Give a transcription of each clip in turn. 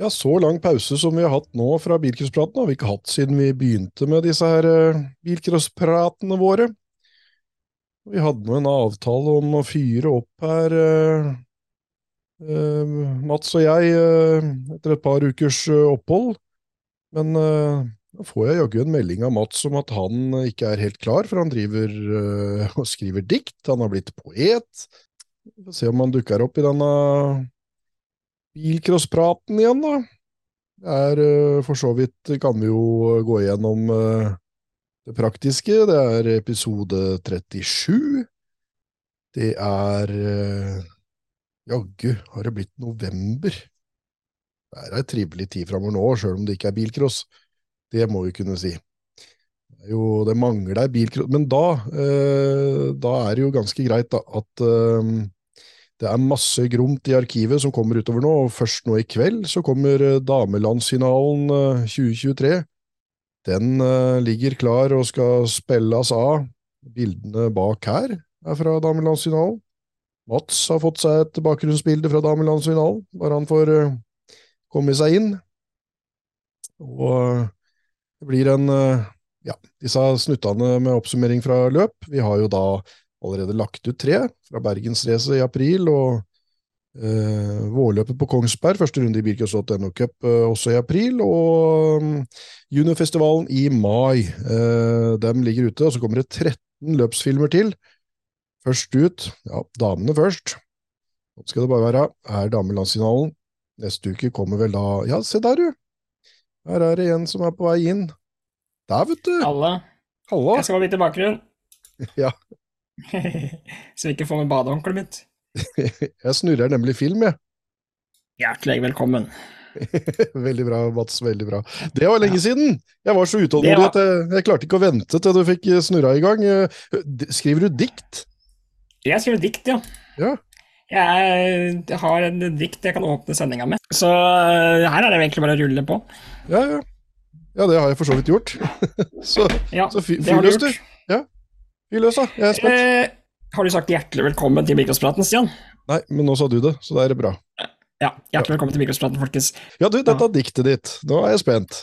Ja, så lang pause som vi har hatt nå fra bilcrosspraten, har vi ikke hatt siden vi begynte med disse her uh, bilcrosspratene våre. Vi hadde nå en avtale om å fyre opp her, eh, uh, Mats og jeg, etter et par ukers opphold. Men da får jeg jaggu en melding av Mats om at han ikke er helt klar, for han driver og skriver dikt. Han har blitt poet. Vi får se om han dukker opp i denne bilcrosspraten igjen, da. Det er uh, for så vidt Kan vi jo gå igjennom uh, det praktiske. Det er episode 37. Det er Jaggu har det blitt november. Det er ei trivelig tid framover nå, sjøl om det ikke er bilcross. Det må vi kunne si. Jo, det mangler bilcross Men da, da er det jo ganske greit da, at det er masse gromt i arkivet som kommer utover nå, og først nå i kveld så kommer eh, damelandsfinalen 2023. Eh, Den uh, ligger klar og skal spilles av. Bildene bak her er fra damelandsfinalen. Mats har fått seg et bakgrunnsbilde fra damelandsfinalen, bare han får komme seg inn. Og det blir en Ja, disse snuttene med oppsummering fra løp. Vi har jo da allerede lagt ut tre fra Bergensracet i april, og eh, vårløpet på Kongsberg, første runde i Bilcross.no Cup eh, også i april, og um, Juniorfestivalen i mai. Eh, dem ligger ute, og så kommer det 13 løpsfilmer til. Først ut, ja, damene først. Nå skal det bare være, er damelandsfinalen. Neste uke kommer vel da Ja, se der, du! Her er det en som er på vei inn. Der, vet du! Halla. Halla. Jeg skal litt i bakgrunnen. ja. Så vi ikke får med badehåndkleet mitt. jeg snurrer nemlig film, jeg. Hjertelig velkommen. veldig bra, Mats. Veldig bra. Det var lenge ja. siden! Jeg var så utålmodig var... at jeg, jeg, klarte ikke å vente til du fikk snurra i gang. Skriver du dikt? Jeg skriver dikt, ja. ja. Jeg har en dikt jeg kan åpne sendinga med. Så her er det egentlig bare å rulle på. Ja, ja. Ja, det har jeg for så vidt gjort. så ja, så fyr løs, du. Ja. Fyr løs, da. Jeg er spent. Eh, har du sagt hjertelig velkommen til Mikrospraten, Stian? Nei, men nå sa du det, så da er det bra. Ja, hjertelig velkommen til Mikrospraten, folkens. Ja, du, dette er diktet ditt. Nå er jeg spent.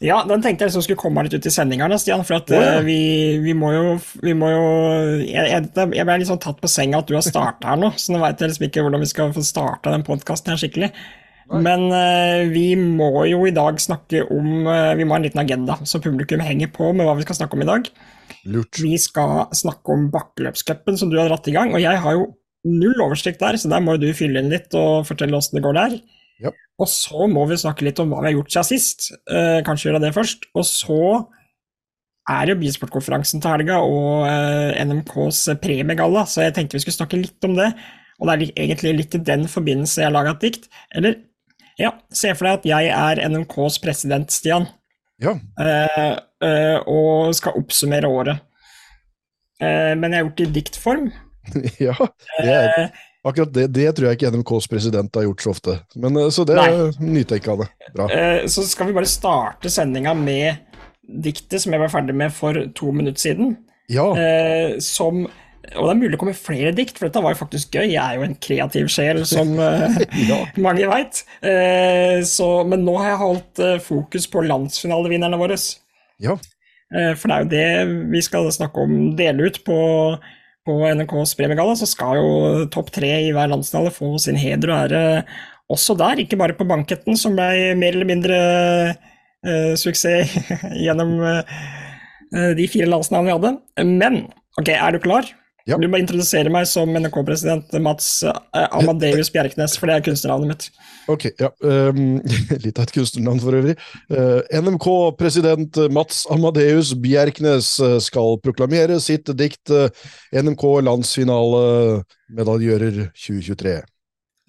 Ja, den tenkte jeg liksom skulle komme litt ut i sendinga, Stian. For at oh, ja. vi, vi, må jo, vi må jo Jeg, jeg, jeg ble litt sånn tatt på senga at du har starta her nå, så nå veit jeg liksom ikke hvordan vi skal få starta den podkasten her skikkelig. Nei. Men uh, vi må jo i dag snakke om uh, Vi må ha en liten agenda, så publikum henger på med hva vi skal snakke om i dag. Lurt. Vi skal snakke om bakkeløpscupen som du har dratt i gang. Og jeg har jo null oversikt der, så der må du fylle inn litt og fortelle åssen det går der. Yep. Og så må vi snakke litt om hva vi har gjort siden sist. Eh, kanskje gjøre det først. Og så er jo bilsportkonferansen til helga og eh, NMKs premiegalla, så jeg tenkte vi skulle snakke litt om det. Og det er egentlig litt i den forbindelse jeg har laga et dikt. Eller, ja, se for deg at jeg er NMKs president, Stian. Ja. Eh, og skal oppsummere året. Eh, men jeg har gjort det i diktform. ja, det er, akkurat det, det, tror jeg ikke NMKs president har gjort så ofte. Men, så det er nytenkende. Bra. så skal vi bare starte sendinga med diktet som jeg var ferdig med for to minutter siden. Ja. som og det er mulig å komme flere dikt, for dette var jo faktisk gøy. Jeg er jo en kreativ sjel, som ja. mange veit. men nå har jeg holdt fokus på landsfinalevinnerne våre. Ja. Eh, for det er jo det vi skal snakke om, dele ut på, på NRKs premiegalla. Så skal jo topp tre i hver landsdale få sin heder og ære også der. Ikke bare på banketten, som ble mer eller mindre uh, suksess gjennom uh, de fire landsnavnene vi hadde. Men ok, er du klar? Ja. Du må introdusere meg som NRK-president Mats uh, Amadeus Bjerknes, for det er kunstnernavnet mitt. Ok, ja. Um, litt av et kunstnernavn for øvrig. Uh, NMK-president Mats Amadeus Bjerknes eh, skal proklamere sitt dikt uh, NMK landsfinale medaljører 2023.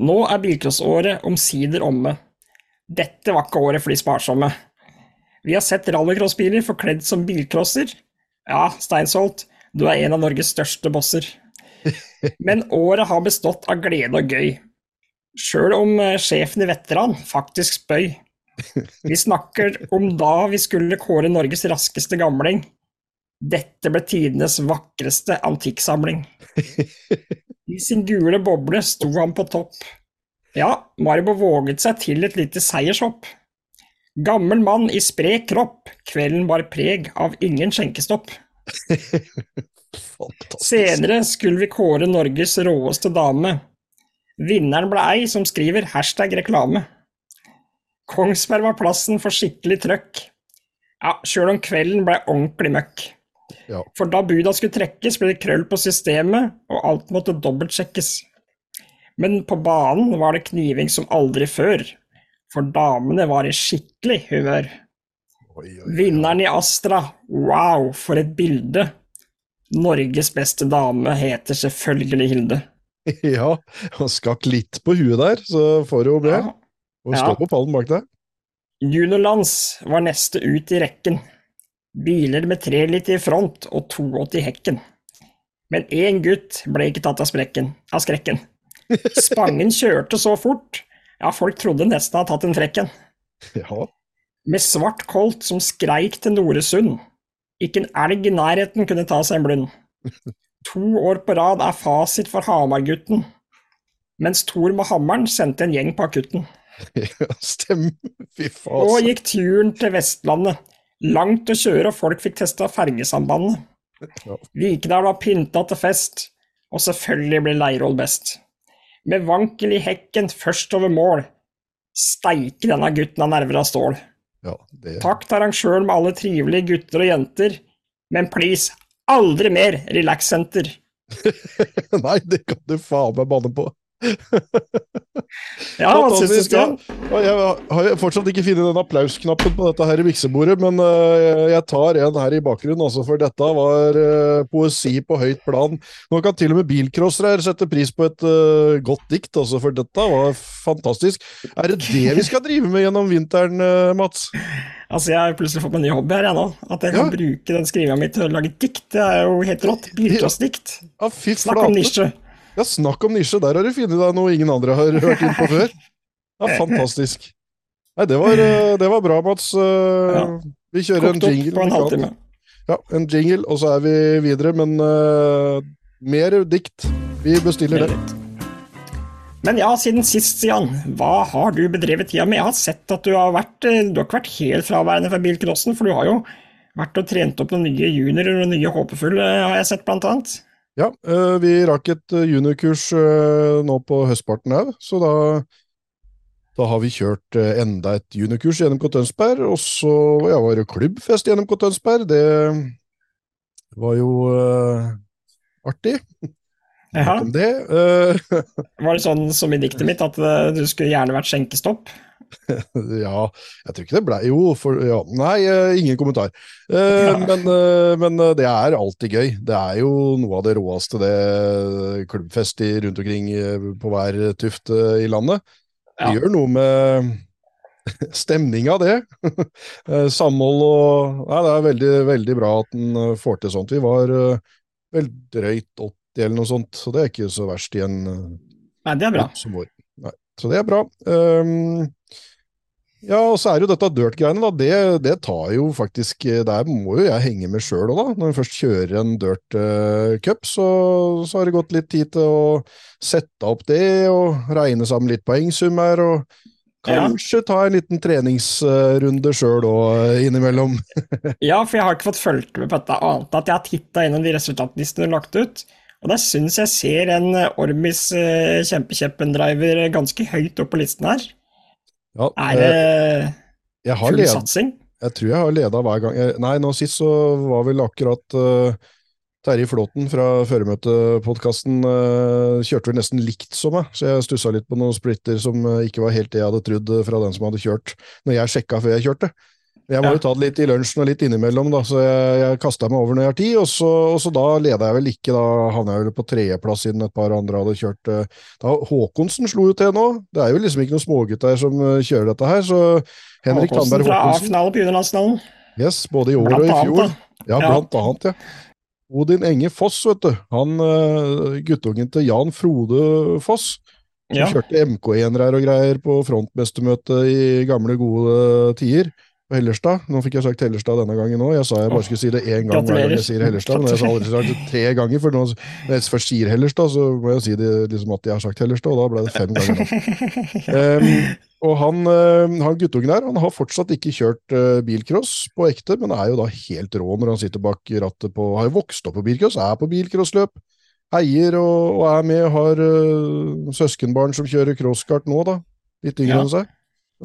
Nå er bilcrossåret omsider omme. Dette var ikke året for de sparsomme. Vi har sett rallycrossbiler forkledd som bilcrosser. Ja, Steinsholt, du er en av Norges største bosser. Men året har bestått av glede og gøy. Sjøl om eh, sjefen i Veteran faktisk spøy. Vi snakker om da vi skulle kåre Norges raskeste gamling. Dette ble tidenes vakreste antikksamling. I sin gule boble sto han på topp. Ja, Maribo våget seg til et lite seiershopp. Gammel mann i sprek kropp, kvelden bar preg av ingen skjenkestopp. Fantastisk. Senere skulle vi kåre Norges råeste dame. Vinneren ble ei som skriver hashtag reklame. Kongsberg var plassen for skikkelig trøkk. Ja, sjøl om kvelden ble ordentlig møkk. Ja. For da buda skulle trekkes, ble det krøll på systemet, og alt måtte dobbeltsjekkes. Men på banen var det kniving som aldri før, for damene var i skikkelig humør. Vinneren i Astra, wow, for et bilde! Norges beste dame heter selvfølgelig Hilde. Ja, og skakk litt på huet der, så får hun med. Ja. Og Ja. på pallen bak deg. Juniorlands var neste ut i rekken. Biler med tre litt i front og 280 i hekken. Men én gutt ble ikke tatt av, sprekken, av skrekken. Spangen kjørte så fort, ja, folk trodde nesten han hadde tatt en frekken. Ja, Med svart kolt som skreik til Noresund. Ikke en elg i nærheten kunne ta seg en blund. To år på rad er fasit for Hamar-gutten. Mens Thor med hammeren sendte en gjeng på akutten. stemmer. Fy Og faen. gikk turen til Vestlandet. Langt å kjøre, og folk fikk testa fergesambandet. Ja. Vikedal var pynta til fest, og selvfølgelig ble Leirvoll best. Med vankel i hekken først over mål. Steike denne gutten av nerver av stål. Ja, det, Takk til arrangøren med alle trivelige gutter og jenter, men please, aldri mer Relax Center. Nei, det kan du faen meg banne på. Ja, han syns du? Og Jeg har fortsatt ikke funnet den applausknappen på dette her i miksebordet, men øh, jeg tar en her i bakgrunnen, altså, for dette var øh, poesi på høyt plan. Nå kan til og med bilcrossere her sette pris på et øh, godt dikt, altså, for dette var fantastisk. Er det det vi skal drive med gjennom vinteren, Mats? Altså, Jeg har plutselig fått meg ny hobby her, jeg nå. At jeg kan Ja. bruke den skrivinga mi til å lage dikt. Det er jo helt rått. Bilcrossdikt. Ja, Snakk om nisje. Ja, snakk om nisje. Der har du funnet deg noe ingen andre har hørt inn på før. Ja, fantastisk. Nei, det var, øh, det var bra, Mats. Ja. Vi kjører en Kokt opp jingle. på en halvtime. Ja, en jingle, og så er vi videre, men uh, mer dikt. Vi bestiller det. Men ja, siden sist, Jan, hva har du bedrevet tida med? Jeg har sett at du har vært eh, Du har ikke vært helt fraværende fra bilcrossen, for du har jo vært og trent opp noen nye juniorer og nye håpefulle, har jeg sett, blant annet. Ja, øh, vi rakk et øh, juniorkurs øh, nå på høstparten òg, så da, da har vi kjørt enda et juniorkurs i NMK Tønsberg, og så ja, var det klubbfest i NMK Tønsberg. Det var jo uh, artig. Jaha. Det. Uh, Var det sånn som i diktet mitt, at eh, du skulle gjerne vært skjenkestopp? Ja, jeg tror ikke det blei Jo, for ja, Nei, eh, ingen kommentar. Eh, Ja. men, eh, men eh, det er alltid gøy. Det er jo noe av det råeste, det klubbfest rundt omkring på hver tuft i landet. Det Ja. gjør noe med stemninga, det. Samhold og Nei, det er veldig, veldig bra at en får til sånt. Vi var vel drøyt 80 eller noe sånt, så det er ikke så verst i en Nei, det er bra. som vår. Nei, så det er bra. Ehm, ja, og så er jo dette dirt-greiene, da. Det, det tar jo faktisk Der må jo jeg henge med sjøl òg, da. Når vi først kjører en dirt-cup, så, så har det gått litt tid til å sette opp det og regne sammen litt poengsummer. og Ja. Kanskje ta en liten treningsrunde sjøl òg innimellom. Ja, for jeg har ikke fått fulgt med på dette, annet at jeg har titta innom de resultatlistene du har lagt ut. Og der syns jeg ser en eh, Ormis uh, kjempekjeppen-driver ganske høyt opp på listen her. Ja, Er det eh, jeg full led- satsing? Jeg tror jeg har leda hver gang. Nei, nå sist så var vel akkurat uh, Terje Flåten fra Føremøtepodkasten uh, kjørte vel nesten likt som meg, så jeg stussa litt på noen splitter som ikke var helt det jeg hadde trodd fra den som hadde kjørt, når jeg sjekka før jeg kjørte. Jeg må Ja. jo ta det litt i lunsjen og litt innimellom, da, så jeg, jeg kasta meg over når jeg har tid, og så, og så da leda jeg vel ikke, da havna jeg vel på tredjeplass siden et par andre hadde kjørt. eh, Da Håkonsen slo jo til nå, det er jo liksom ikke noen smågutter som eh, kjører dette her, så Henrik Håkonsen Tandberg fra Håkonsen A-finale på juniorlandsfinalen. Yes, både i år Blant og i fjor. Ja, Ja. blant annet, ja. Odin Enge Foss, vet du. Han uh, guttungen til Jan Frode Foss, som Ja. kjørte MK1-er og greier på frontmestermøtet i gamle, gode tider. Hellerstad. Nå fikk jeg sagt Hellerstad denne gangen òg. Jeg sa jeg bare skulle si det én gang hver gang jeg sier Hellerstad, men jeg sa aldri sagt det tre ganger. For når jeg først sier Hellerstad, så må jeg si det liksom at jeg har sagt Hellerstad, og da ble det fem ganger. um, og han, han guttungen her han har fortsatt ikke kjørt uh, bilcross på ekte, men er jo da helt rå når han sitter bak rattet på Har jo vokst opp på bilcross, er på bilcrossløp heier og, og, er med, har uh, søskenbarn som kjører crosskart nå, da. Litt yngre ja. enn seg.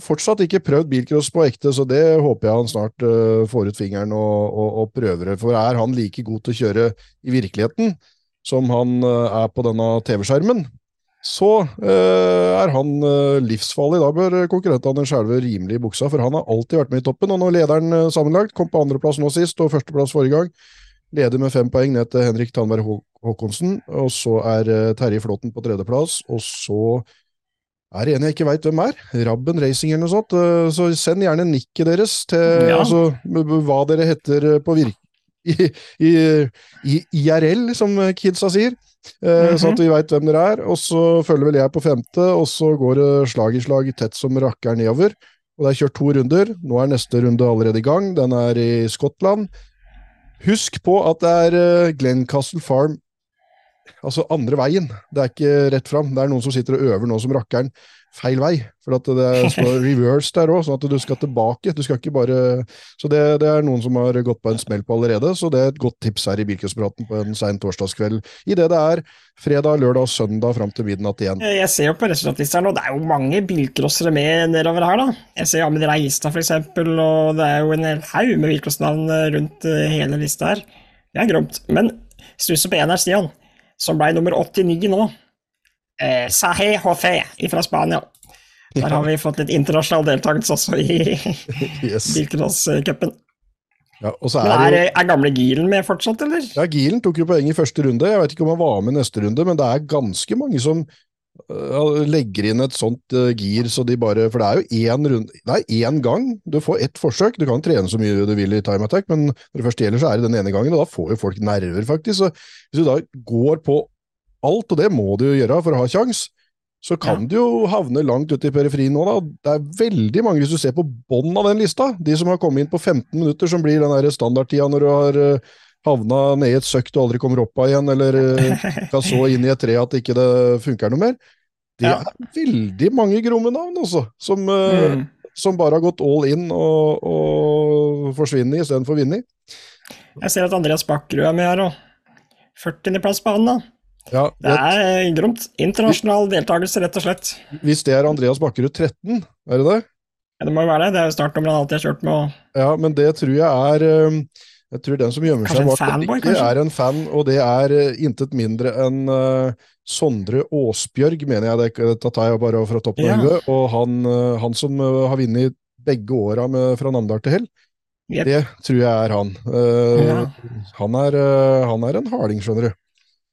Fortsatt ikke prøvd bilcross på ekte, så det håper jeg han snart uh, får ut fingeren og, og, og, prøver det. For er han like god til å kjøre i virkeligheten som han uh, er på denne TV-skjermen, så er han livsfarlig. Da bør konkurrentene skjelve rimelig i buksa, for han har alltid vært med i toppen. Og nå lederen sammenlagt, kom på andreplass nå sist og førsteplass forrige gang. Leder med fem poeng ned til Henrik Tandberg Håkonsen. Og så er Terje Flåten på tredjeplass. Og så er det en jeg ikke veit hvem er. Rabben Racing eller noe sånt. Eh, så send gjerne nikket deres til ja. altså, hva dere heter eh, på virke... I, i, i, IRL, som kidsa sier. Mm -hmm. Så at vi veit hvem dere er. Og så følger vel jeg på femte, og så går det slag i slag tett som rakkeren nedover. Og det er kjørt to runder. Nå er neste runde allerede i gang. Den er i Skottland. Husk på at det er Glencastle Farm altså andre veien. Det er ikke rett fram. Det er noen som sitter og øver nå som rakkeren feil vei. For at det står reverse der òg, sånn at du skal tilbake. Du skal ikke bare Så det, det, er noen som har gått på en smell på allerede, så det er et godt tips her i Bilcrosspraten på en sein torsdagskveld. Idet det er fredag, lørdag og søndag fram til midnatt igjen. Jeg ser jo på resultatlisteren, og det er jo mange bilcrossere med nedover her, da. Jeg ser Ahmed Reistad, eksempel, og det er jo en hel haug med bilcrossnavn rundt eh, hele lista her. Det er gromt. Men stusser på én her, Stian, som ble nummer 89 nå eh, Sahe Hofe fra Spania. Der har vi fått litt internasjonal deltakelse også i yes. bilcrosscupen. Ja, er, er, er, gamle Gilen med fortsatt, eller? Ja, Gilen tok jo poeng i første runde. Jeg vet ikke om han var med neste runde, men det er ganske mange som legger inn et sånt uh, gir, så de bare For det er jo én runde Det er én gang. Du får ett forsøk. Du kan trene så mye du vil i time attack, men når det først gjelder, så er det den ene gangen, og da får jo folk nerver, faktisk. Så hvis du da går på alt, og det må du jo gjøre for å ha kjangs, så kan ja. du jo havne langt ute i periferien nå, da. Det er veldig mange, hvis du ser på bånn av den lista, de som har kommet inn på 15 minutter, som blir den standardtida når du har uh, havna ned i et søkk du aldri kommer opp av igjen, eller kan så inn i et tre at ikke det funker noe mer. Det ja. er veldig mange gromme navn, også, som, uh, mm. som, bare har gått all in og, og forsvinner istedenfor å vinne. Jeg ser at Andreas Bakkerud er med her òg. 40.-plass på han, da. Ja, det, er gromt. Internasjonal deltakelse, rett og slett. Hvis det er Andreas Bakkerud 13, er det det? Ja, det må jo være det. Det er jo startnummeret han alltid har kjørt med. Ja, men det tror jeg er Jeg tror den som gjemmer seg bak fanboy, ikke er en fan, og det er uh, intet mindre enn uh, Sondre Åsbjørg, mener jeg. Det, dette tar jeg bare fra toppen av huet. Og han, uh, han som har vunnet begge åra fra Namdal til Hell. Yep. Det tror jeg er han. Ja. Han, er, han er en harding, skjønner du.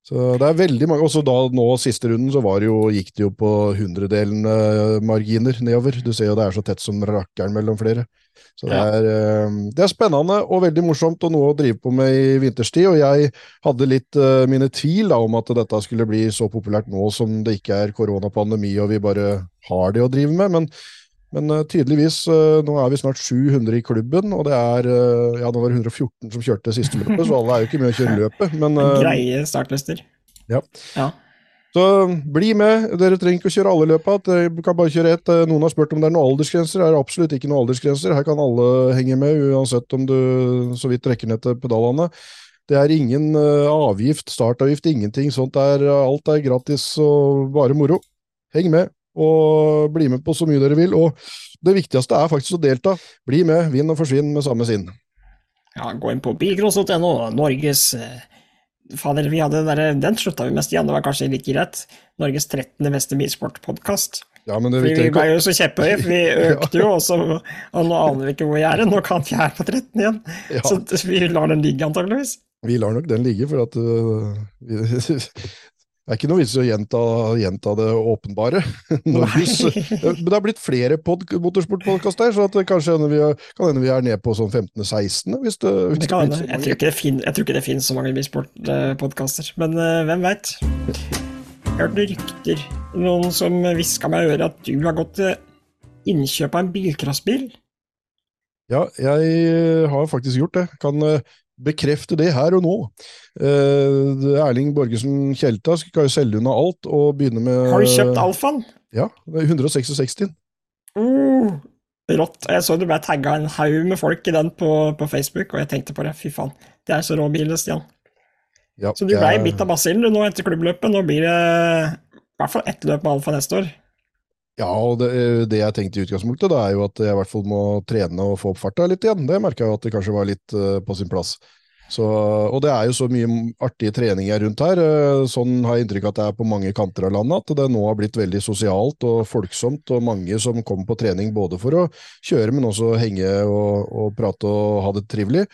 Så det er veldig mange, også da nå siste runden så var det jo, gikk det jo på hundredelen marginer nedover. Du ser jo det er så tett som rakkeren mellom flere. Så det, er, uh, det er spennende og veldig morsomt og noe å drive på med i vinterstid. Og jeg hadde litt uh, mine tvil da, om at dette skulle bli så populært nå som det ikke er koronapandemi og vi bare har det å drive med. men men uh, tydeligvis, uh, nå er vi snart 700 i klubben, og det er ja, det var 114 som kjørte siste løpet, så alle er jo ikke med å kjøre løpet. Men, Greie startlister. Ja. ja. Så bli med. Dere trenger ikke å kjøre alle løpa. Dere kan bare kjøre ett. Noen har spurt om det er noen aldersgrenser. Det er absolutt ikke noen aldersgrenser. Her kan alle henge med, uansett om du så vidt trekker ned til pedalene. Det er ingen avgift, startavgift, ingenting sånt. Er, alt er gratis og bare moro. Heng med og bli med på så mye dere vil. Og det viktigste er faktisk å delta. Bli med, vinn og forsvinn med samme sinn. Ja, gå inn på bilcross.no, Norges eh, Fader, vi hadde der, den slutta vi mest igjen, det var kanskje like greit. Norges 13. beste bilsportpodkast. Ja, men det vi, vi ble jo så kjepphøye, for vi økte jo også, og nå aner vi ikke hvor vi er. Nå kan vi er på 13 igjen. Ja. Så vi lar den ligge, antageligvis. Vi lar nok den ligge, for at uh, vi, det er ikke noe vits i å gjenta, gjenta, det åpenbare. Norges, men det har blitt flere motorsportpodkaster, så det kanskje vi er, kan hende vi er nede på sånn 15.-16. Hvis det, hvis det kan hende. Jeg, tror ikke det fin, tror ikke det finnes så mange bilsportpodkaster, men uh, hvem veit? Jeg hørte rykter, noen som hviska meg i øret at du har gått til innkjøp av en bilcrossbil. Ja, jeg har faktisk gjort det. Kan eh, bekrefte det her og nå. Eh, Erling Borgesen Kjelta skal jo selge unna alt og begynne med Har du kjøpt Alfaen? Ja, det er 166. Uh, rått. Jeg så du ble tagga en haug med folk i den på, på, Facebook, og jeg tenkte på det. Fy faen, det er så rå bil, Stian. Ja, så du blei bitt av basillen nå etter klubbløpet. Nå blir det i hvert fall ett løp med Alfa neste år. Ja, og det, det, jeg tenkte i utgangspunktet, det er jo at jeg i hvert fall må trene og få opp farta litt igjen. Det merka jeg at det kanskje var litt uh, på sin plass. Så, og det er jo så mye artige treninger rundt her. Uh, sånn har jeg inntrykk av at det er på mange kanter av landet, at det nå har blitt veldig sosialt og folksomt, og mange som kommer på trening både for å kjøre, men også henge og, og prate og ha det trivelig.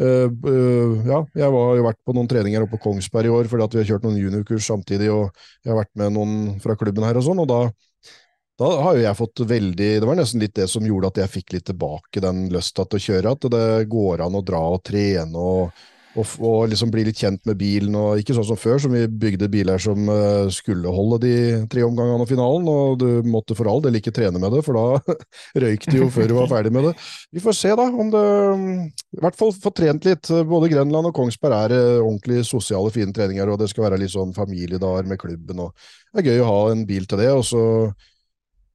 Uh, uh, ja, jeg har jo vært på noen treninger oppe på Kongsberg i år fordi at vi har kjørt noen juniorkurs samtidig, og jeg har vært med noen fra klubben her og sånn, og da da har jo jeg fått veldig Det var nesten litt det som gjorde at jeg fikk litt tilbake den lysta til å kjøre. At det går an å dra og trene og, og, og liksom bli litt kjent med bilen. og Ikke sånn som før, som vi bygde biler som uh, skulle holde de tre omgangene og finalen. Og du måtte for all del ikke trene med det, for da røyk det jo før du var ferdig med det. Vi får se, da, om det I hvert fall få trent litt. Både Grenland og Kongsberg er uh, ordentlig sosiale, fine treninger, og det skal være litt sånn familiedager med klubben. og Det er gøy å ha en bil til det. og så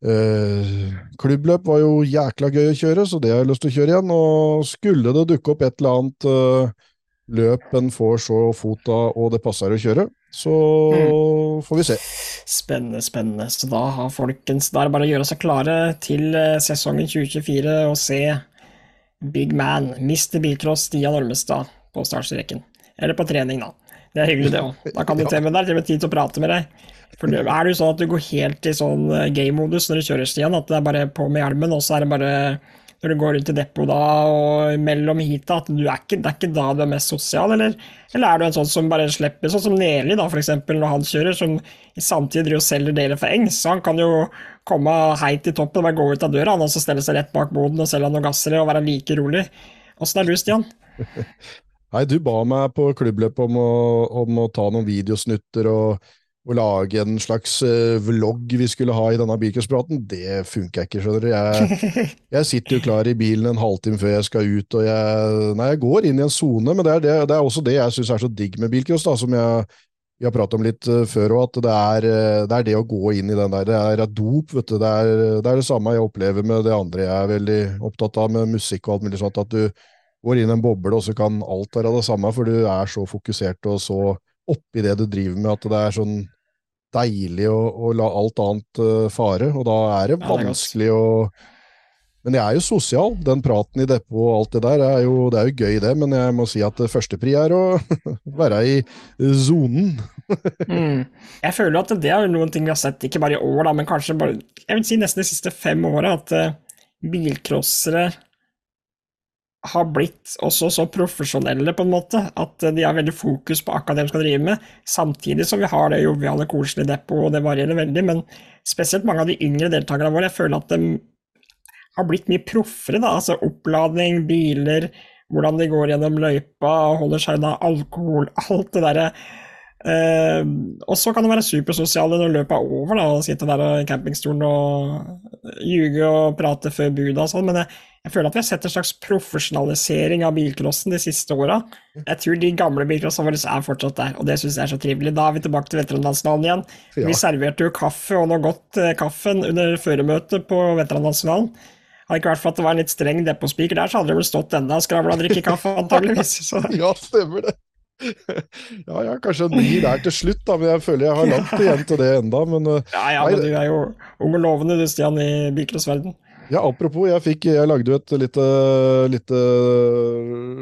Uh, klubbløp var jo jækla gøy å kjøre, så det har jeg lyst til å kjøre igjen. Og skulle det dukke opp et eller annet uh, løp en får så fot av og det passer å kjøre, så mm. får vi se. Spennende, spennende. Så da har folkens Da er det bare å gjøre seg klare til uh, sesongen 2024 og se Big Man, Mr. Bilcross Stian Ormestad på startstreken. Eller på trening, da. Det er hyggelig, det òg. Da kan du til med deg, til tid til å prate med deg. For Er det jo sånn at du går helt i sånn eh, game-modus når du kjører stien, at det er bare på med hjelmen, og så er det bare når du går rundt i depot da, og mellom heata, at du er ikke, det er ikke da du er mest sosial, eller, eller er du en sånn som bare slipper, sånn som Neli, da, eksempel, når han kjører, som samtidig driver og selger deler for Engs, så han kan jo komme heit i toppen, bare gå ut av døra, han også stelle seg rett bak boden og selge noen gasser og være like rolig. Åssen er du, Stian? Nei, du ba meg på klubbløpet om, om å ta noen videosnutter og å lage en slags uh, vlogg vi skulle ha i denne bilcrosspraten, det funker ikke, skjønner du. Jeg, jeg, sitter jo klar i bilen en halvtime før jeg skal ut, og jeg Nei, jeg går inn i en sone, men det er, det, det er, også det jeg syns er så digg med bilcross, da, som jeg, vi har pratet om litt uh, før òg, at det er, uh, det er, det å gå inn i den der. Det er dop, vet du. Det er, det er det samme jeg opplever med det andre jeg er veldig opptatt av, med musikk og alt mulig sånt, at du går inn i en boble, og så kan alt være det samme, for du er så fokusert og så oppi det du driver med, at det er sånn deilig å, å la alt annet uh, fare, og da er det vanskelig ja, det er å Men jeg er jo sosial. Den praten i depot og alt det der, er jo, det er jo gøy, det, men jeg må si at førstepri er å være i sonen. mm. Jeg føler at det er noen ting vi har sett, ikke bare i år, da, men kanskje bare jeg vil si nesten de siste fem åra, at uh, bilcrossere har blitt også så profesjonelle, på en måte, at de har veldig fokus på akkurat det de skal drive med, samtidig som vi har det joviale, koselige depot, og det varierer veldig, men spesielt mange av de yngre deltakerne våre, jeg føler at de har blitt mye proffere, da, altså oppladning, biler, hvordan de går gjennom løypa, holder seg unna alkohol, alt det derre Uh, og så kan det være supersosiale når løpet er over, da, og sitte der i campingstolen og ljuge og prate før buda og sånn, men jeg, jeg, føler at vi har sett en slags profesjonalisering av bilcrossen de siste åra. Jeg tror de gamle bilcrossene våre er fortsatt der, og det syns jeg er så trivelig. Da er vi tilbake til veterannasjonalen igjen. Ja. Vi serverte jo kaffe og noe godt eh, kaffen under føremøtet på veterannasjonalen. Hadde ikke vært for at det var en litt streng depotspiker der, så hadde det vel stått enda og skravla og drikke kaffe, antageligvis. Så. ja, stemmer det. ja, ja, kanskje en ny der til slutt, da, men jeg føler jeg har langt igjen til det enda, men uh, Ja, ja, men du er jo ung og lovende du, Stian, i bilcrossverden. Ja, apropos, jeg, fikk, jeg lagde jo et lite, lite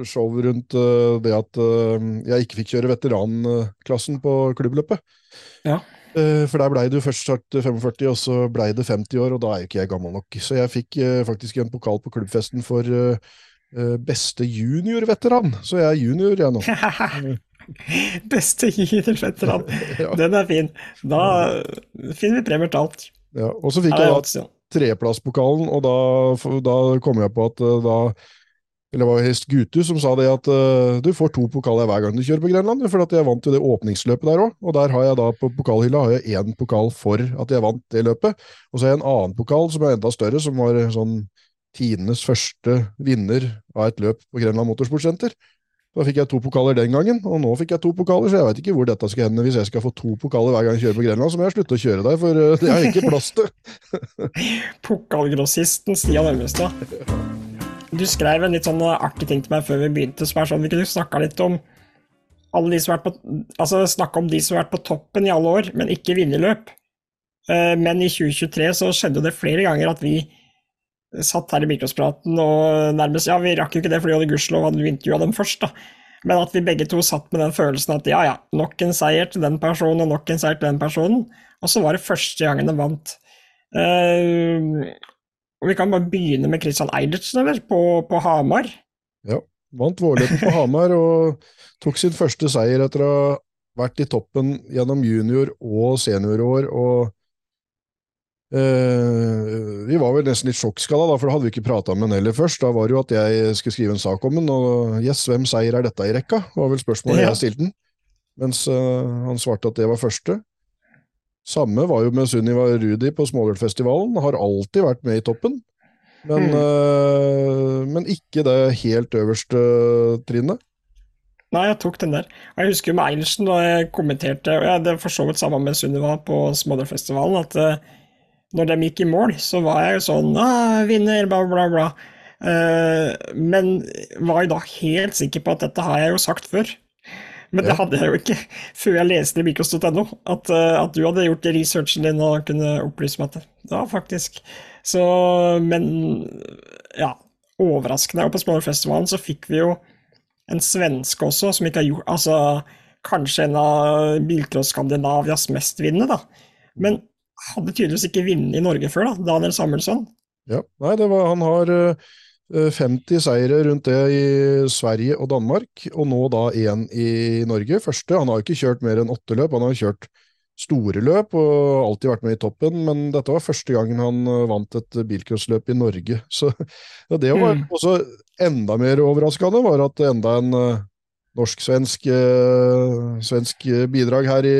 show rundt uh, det at uh, jeg ikke fikk kjøre veteranklassen på klubbløpet. Ja. For der blei det jo først start 45, og så blei det 50 år, og da er jo ikke jeg gammel nok. Så jeg fikk faktisk en pokal på klubbfesten for Eh, beste juniorveteran. Så jeg er junior, jeg nå. beste juniorveteran. ja. Den er fin. Da finner vi premier til alt. Ja, og så fikk jeg da treplasspokalen, og da, da, kom jeg på at eh, da eller det var Hest Gutu som sa det at uh, du får to pokaler hver gang du kjører på Grenland. For at jeg vant jo det åpningsløpet der òg, og der har jeg da på pokalhylla har jeg én pokal for at jeg vant det løpet. Og så har jeg en annen pokal som er enda større, som var sånn tidenes første vinner av et løp på Grenland Motorsportsenter. Da fikk jeg to pokaler den gangen, og nå fikk jeg to pokaler, så jeg veit ikke hvor dette skal hende. Hvis jeg skal få to pokaler hver gang jeg kjører på Grenland, så må jeg slutte å kjøre der, for uh, det er ikke plass til. Pokalgrossisten Stian Elvestad. Du skrev en litt sånn artig ting til meg før vi begynte, som er sånn vi kunne snakka litt om alle de som har vært på, altså snakke om de som har vært på toppen i alle år, men ikke vinnerløp. Uh, men i 2023 så skjedde det flere ganger at vi satt her i Mikrospraten og nærmest Ja, vi rakk jo ikke det fordi vi gudskjelov hadde intervjua dem først, da. Men at vi begge to satt med den følelsen at ja, ja, nok en seier til den personen og nok en seier til den personen. Og så var det første gangen de vant. Uh, og vi kan bare begynne med Christian Eilertsen, eller? På, på Hamar. Ja, vant vårløpet på Hamar og tok sin første seier etter å ha vært i toppen gjennom junior- og seniorår. og Uh, vi var vel nesten litt sjokkskada, for da hadde vi ikke prata med han heller først. Da var det jo at jeg skulle skrive en sak om den, og yes, hvem seier er dette i rekka? var vel spørsmålet ja. jeg stilte den. Mens uh, han svarte at det var første. Samme var jo med Sunniva Rudi på Smålølfestivalen. Har alltid vært med i toppen. Men, mm. uh, men ikke det helt øverste trinnet. Nei, jeg tok den der. Jeg husker med Eilertsen da jeg kommenterte, og jeg, det er for så vidt sammen med Sunniva på Smålølfestivalen, at når de gikk i mål, så var jeg jo sånn ah, 'Vinner', bla, bla, bla. Uh, men var jo da helt sikker på at dette har jeg jo sagt før. Men ja. det hadde jeg jo ikke før jeg leste i mikros.no, at, uh, at, du hadde gjort researchen din og kunne opplyse meg til det. Ja, faktisk. Så, men ja, overraskende. Og på Smålerfestivalen så fikk vi jo en svenske også, som ikke har gjort Altså kanskje en av Bilcross Skandinavias mestvinnende, da. Men hadde tydeligvis ikke vunnet i Norge før, da, Daniel Samuelsson. Ja, nei, var, han har uh, eh, 50 seire rundt det i Sverige og Danmark, og nå da én i Norge. Første, han har ikke kjørt mer enn åtte løp, han har kjørt store løp og alltid vært med i toppen, men dette var første gangen han eh, vant et bilcrossløp i Norge. Så ja, det var mm. også enda mer overraskende, var at enda en norsk-svensk eh, svensk bidrag her i,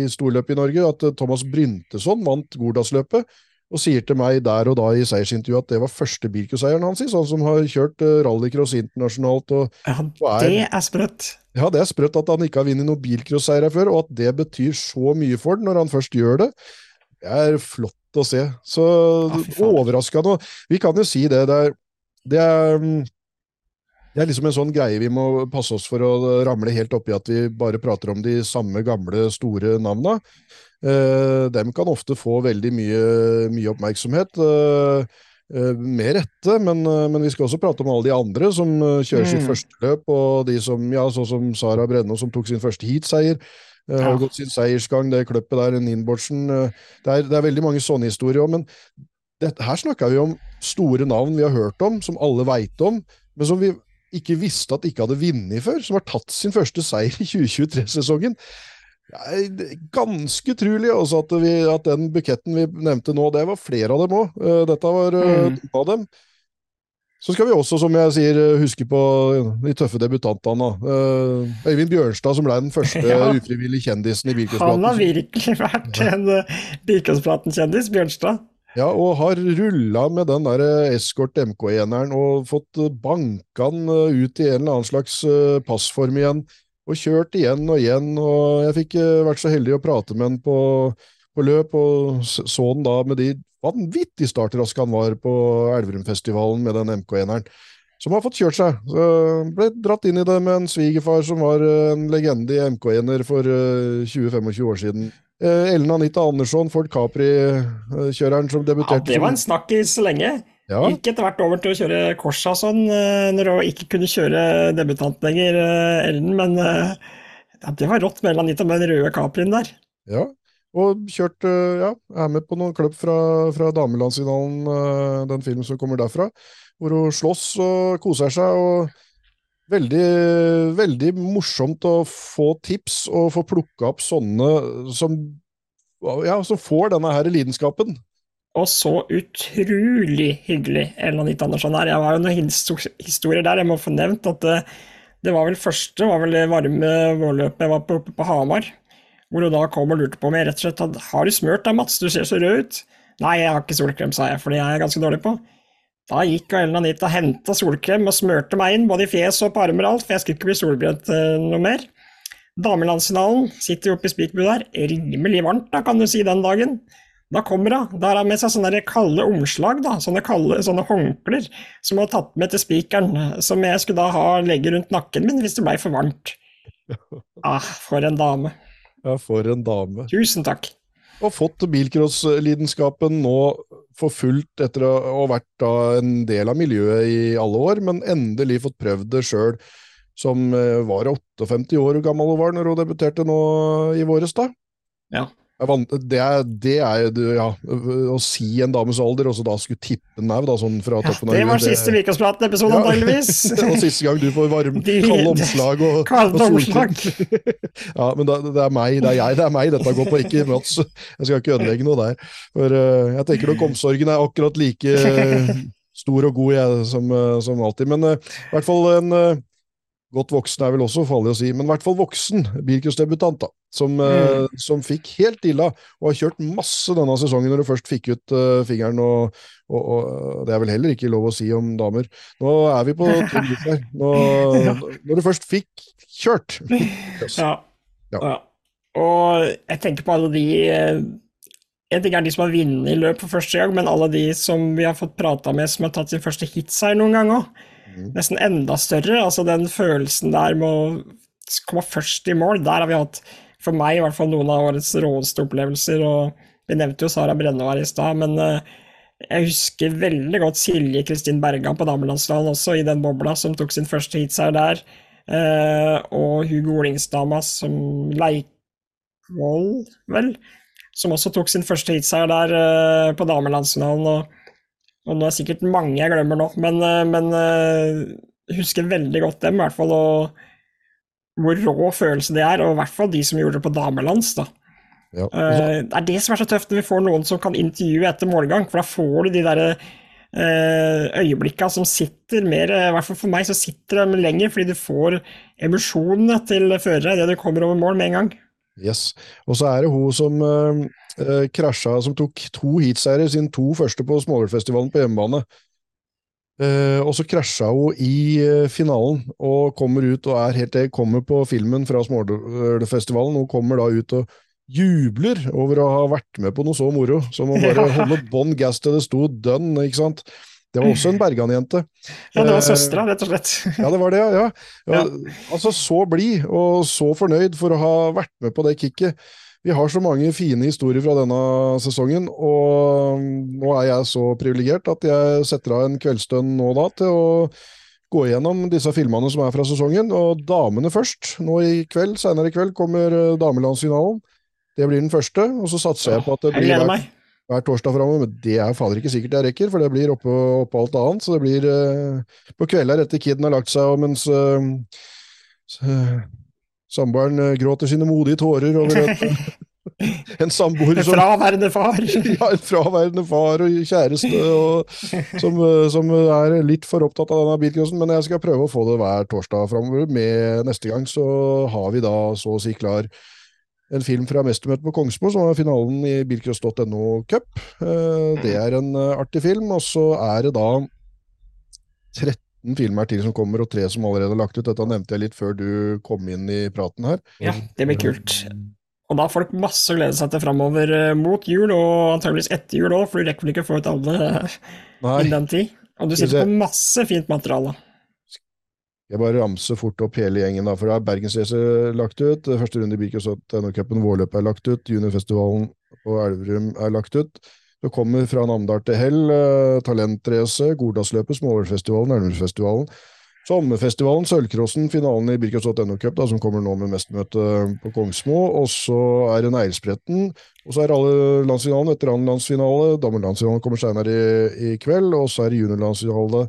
i storløpet i Norge, at eh, Thomas Brynteson vant Gordalsløpet. Og sier til meg der og da i seiersintervjuet at det var første bilcrosseieren hans, han som har kjørt rallycross internasjonalt. Og, ja, det er sprøtt. Ja, det er sprøtt at han ikke har vunnet noen bilcrosseiere før, og at det betyr så mye for den når han først gjør det. Det er flott å se. Så ah, overraskende. Vi kan jo si det. Det er, det er mm, det er liksom en sånn greie vi må passe oss for å ramle helt oppi at vi bare prater om de samme gamle, store navna. Eh, dem kan ofte få veldig mye, mye oppmerksomhet. Eh, eh, med rette, men, eh, men, vi skal også prate om alle de andre som kjører mm. sitt første løp, og de som, ja, sånn som Sara Brenno som tok sin første heatseier. Ja. har gått sin seiersgang, det kløppet der, Ninborgsen uh, det, det, er veldig mange sånne historier òg, men det, her snakker vi om store navn vi har hørt om, som alle veit om, men som vi ikke visste at de ikke hadde vunnet før, som har tatt sin første seier i 2023-sesongen. Ganske utrolig også at, vi, at, den buketten vi nevnte nå, det var flere av dem òg. Eh, dette var eh, mm. av dem. Så skal vi også, som jeg sier, eh, huske på de tøffe debutantene. Øyvind Bjørnstad, som ble den første ja. ufrivillige kjendisen i Bilkåspraten. Han har virkelig vært en Bilkåspraten-kjendis, Bjørnstad. Ja, og har rulla med den der eh, Escort MK1-eren og fått eh, banka den eh, ut i en eller annen slags passform igjen. Og kjørt igjen og igjen, og jeg fikk vært så heldig å prate med han på, på løp, og så han da med de vanvittig startraske han var på Elverumfestivalen med den MK1-eren. Som har fått kjørt seg. Så ble dratt inn i det med en svigerfar som var en legende i MK1-er for 20-25 år siden. Eh, Ellen Anita Andersson, Ford Capri-kjøreren som debuterte Ja, det var en snakkis lenge. Ja. Gikk etter hvert over til å kjøre Korsa sånn, eh, når hun ikke kunne kjøre debutant lenger, eh, Ellen. Men ja, det var rått med Ellen Anita med den røde Caprien der. Ja, og kjørt Ja, er med på noen klubb fra, fra damelandsfinalen, den filmen som kommer derfra, hvor hun slåss og koser seg. og Veldig, veldig morsomt å få tips og få plukka opp sånne som, ja, som får denne her lidenskapen. Og så utrolig hyggelig Ellen Anita Andersson er. Jeg har jo noen historier der. Jeg må få nevnt at det, det var vel første var vel varme vårløpet jeg var på, på Hamar. Hvor hun da kom og lurte på om jeg rett og slett hadde Har du smurt deg, Mats? Du ser så rød ut. Nei, jeg har ikke solkrem, sa jeg, for det er jeg ganske dårlig på. Da gikk Ellen Anita og henta solkrem og smurte meg inn, både i fjes og på armer og alt, for jeg skulle ikke bli solbrent uh, noe mer. Damelandsfinalen sitter jo oppe i spikerbua der, rimelig varmt da, kan du si, den dagen. Da kommer hun. Da har hun med seg sånne kalde omslag, da, sånne kalde sånne håndklær, som hun har tatt med til spikeren, som jeg skulle da ha legge rundt nakken min hvis det blei for varmt. Ah, for en dame. Ja, for en dame. Tusen takk. Og fått bilcrosslidenskapen nå for fullt etter å ha vært da en del av miljøet i alle år, men endelig fått prøvd det sjøl som eh, var 58 år gammel hun var når hun debuterte nå i våres, da. Ja. Det er, det er ja, å si en dames alder, og så da skulle tippe nau da, sånn fra toppen av. Det var siste Vikaspraten-episode, ja. antageligvis. og siste gang du får varme, kalde omslag og, kalde omslag. ja, men det, det, er meg, det er jeg, det er meg dette går på, ikke Mats. Jeg skal ikke ødelegge noe der. For uh, jeg tenker nok omsorgen er akkurat like stor og god jeg, som, uh, som alltid. Men uh, i hvert fall en Godt voksen er vel også farlig å si, men i hvert fall voksen bilcrossdebutant, da. Som, mm. uh, som, fikk helt illa, og har kjørt masse denne sesongen når du først fikk ut uh, fingeren. Og, og, og, det er vel heller ikke lov å si om damer. Nå er vi på tynn her. Nå, ja. Når du først fikk kjørt. yes. ja. Ja. ja. Og jeg tenker på alle de eh, En ting er de som har vunnet løp for første gang, men alle de som vi har fått prata med som har tatt sin første hits her noen gang òg. Mm. Nesten enda større. Altså den følelsen der med å komme først i mål, der har vi hatt, for meg i hvert fall, noen av årets råeste opplevelser. og Vi nevnte jo Sara Brenne her i stad, men uh, jeg husker veldig godt Silje Kristin Bergan på damelandslaget også, i den bobla, som tok sin første hitseier der. Uh, og Hugo Olingsdama som Leikvoll, vel, som også tok sin første hitseier der uh, på damelandsfinalen. og og nå er det sikkert mange jeg glemmer nå, men, eh, men eh, husker veldig godt dem, i hvert fall. Og hvor rå følelse det er, og i hvert fall de som gjorde det på damelands. da. Ja. Uh, det er det som er så tøft, når vi får noen som kan intervjue etter målgang, for da får du de der uh, øyeblikka som sitter mer, i hvert fall for meg, så sitter de lenger, fordi du får emosjonene til førere idet du kommer over mål med en gang. Yes. Og så er det hun som uh, uh, krasja, som tok to heatseiere, siden to første på Småhølfestivalen på hjemmebane. Uh, og så krasja hun i uh, finalen og kommer ut og er helt til kommer på filmen fra Småhølfestivalen. Hun kommer da ut og jubler over å ha vært med på noe så moro som å bare holde bånn gass til det sto dønn, ikke sant. Det var også en Bergan-jente. Ja, det var søstera, rett og slett. ja, det var det, ja. ja. Altså, så blid og så fornøyd for å ha vært med på det kicket. Vi har så mange fine historier fra denne sesongen, og nå er jeg så privilegert at jeg setter av en kveldsstund nå da til å gå gjennom disse filmene som er fra sesongen. Og damene først. Nå i kveld, senere i kveld kommer damelandsfinalen. Det blir den første, og så satser jeg på at det blir hver, hver torsdag framover. Men det er fader ikke sikkert jeg rekker, for det blir oppå, opp alt annet. Så det blir eh, på kvelder etter kiden har lagt seg, og mens eh, Samboeren eh, gråter sine modige tårer over et, en samboer som En fraværende far! ja, en fraværende far og kjæreste og, som, eh, som, er litt for opptatt av denne bilcrossen. Men jeg skal prøve å få det hver torsdag framover. Med neste gang så har vi da så å si klar en film fra Mestermøtet på Kongsmo, som er finalen i bilcross.no Cup. Eh, det er en artig film. Og så er det da 13 filmer til som kommer, og tre som allerede er lagt ut. Dette nevnte jeg litt før du kom inn i praten her. Ja, det blir kult. Og da har folk masse å glede seg til framover eh, mot jul, og antageligvis etter jul òg, for du rekker vel ikke å få ut alle innen den tid. Og du sitter på masse fint materiale. Jeg bare ramser fort opp hele gjengen, da, for da er Bergensracet lagt ut. Første runde i Birkensot-NO-cupen, Vårløpet er lagt ut. Juniorfestivalen på Elverum er lagt ut. Det kommer fra Namdal til Hell, uh, Talentrace, Gordalsløpet, Småhølfestivalen, Elverumsfestivalen. Sommerfestivalen, Sølvcrossen, finalen i Birkensot.no Cup, da, som kommer nå med mestermøte på Kongsmo. Og så er det Neilspretten. Og så er alle landsfinalen, veteranlandsfinale. Damelandsfinalen kommer senere i, i kveld. Og så er det juniorlandsfinale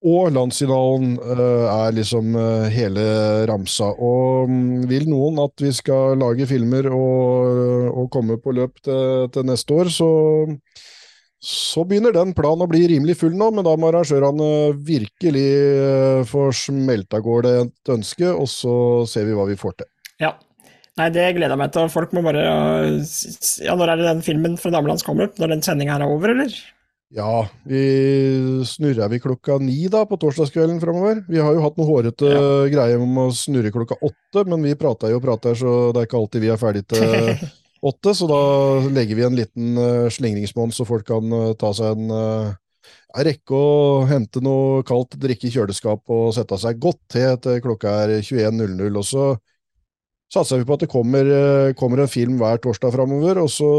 og landsfinalen uh, er liksom uh, hele ramsa. Og um, vil noen at vi skal lage filmer og, og komme på løp til, til neste år, så, så, begynner den planen å bli rimelig full nå, men da må arrangørene virkelig uh, få smelta går det et ønske, og så ser vi hva vi får til. Ja. Nei, det gleder jeg meg til. Folk må bare Ja, når er det den filmen fra Damelands kommer opp? Når den sendinga her er over, eller? Ja, vi snurrer vi klokka ni da på torsdagskvelden framover. Vi har jo hatt noe hårete Ja. greier om å snurre klokka åtte, men vi prater jo og prater, så det er ikke alltid vi er ferdig til åtte. Så da legger vi en liten uh, slingringsmonn, så folk kan uh, ta seg en uh, rekke å hente noe kaldt drikke i kjøleskap og sette seg godt til til klokka er 21.00. Og så satser vi på at det kommer, eh, kommer en film hver torsdag framover, og så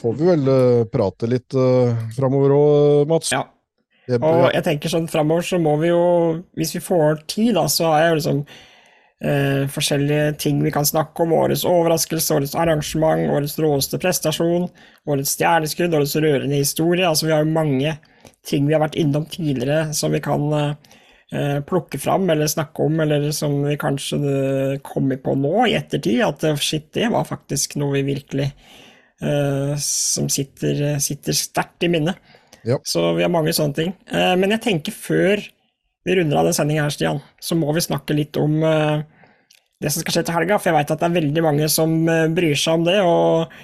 får vi vel eh, prate litt uh, framover òg, Mats. Ja. Og jeg tenker sånn framover så må vi jo, hvis vi får tid, da, så har jo liksom eh, forskjellige ting vi kan snakke om. Årets overraskelse, årets arrangement, årets råeste prestasjon, årets stjerneskudd, årets rørende historie. Altså vi har jo mange ting vi har vært innom tidligere som vi kan eh, plukke fram eller snakke om, eller som vi kanskje eh, kommer på nå i ettertid, at eh, shit, det var faktisk noe vi virkelig eh, Som sitter, sitter sterkt i minnet. Ja. Så vi har mange sånne ting. Eh, men jeg tenker før vi runder av den sendinga her, Stian, så må vi snakke litt om eh, det som skal skje til helga, for jeg veit at det er veldig mange som eh, bryr seg om det. Og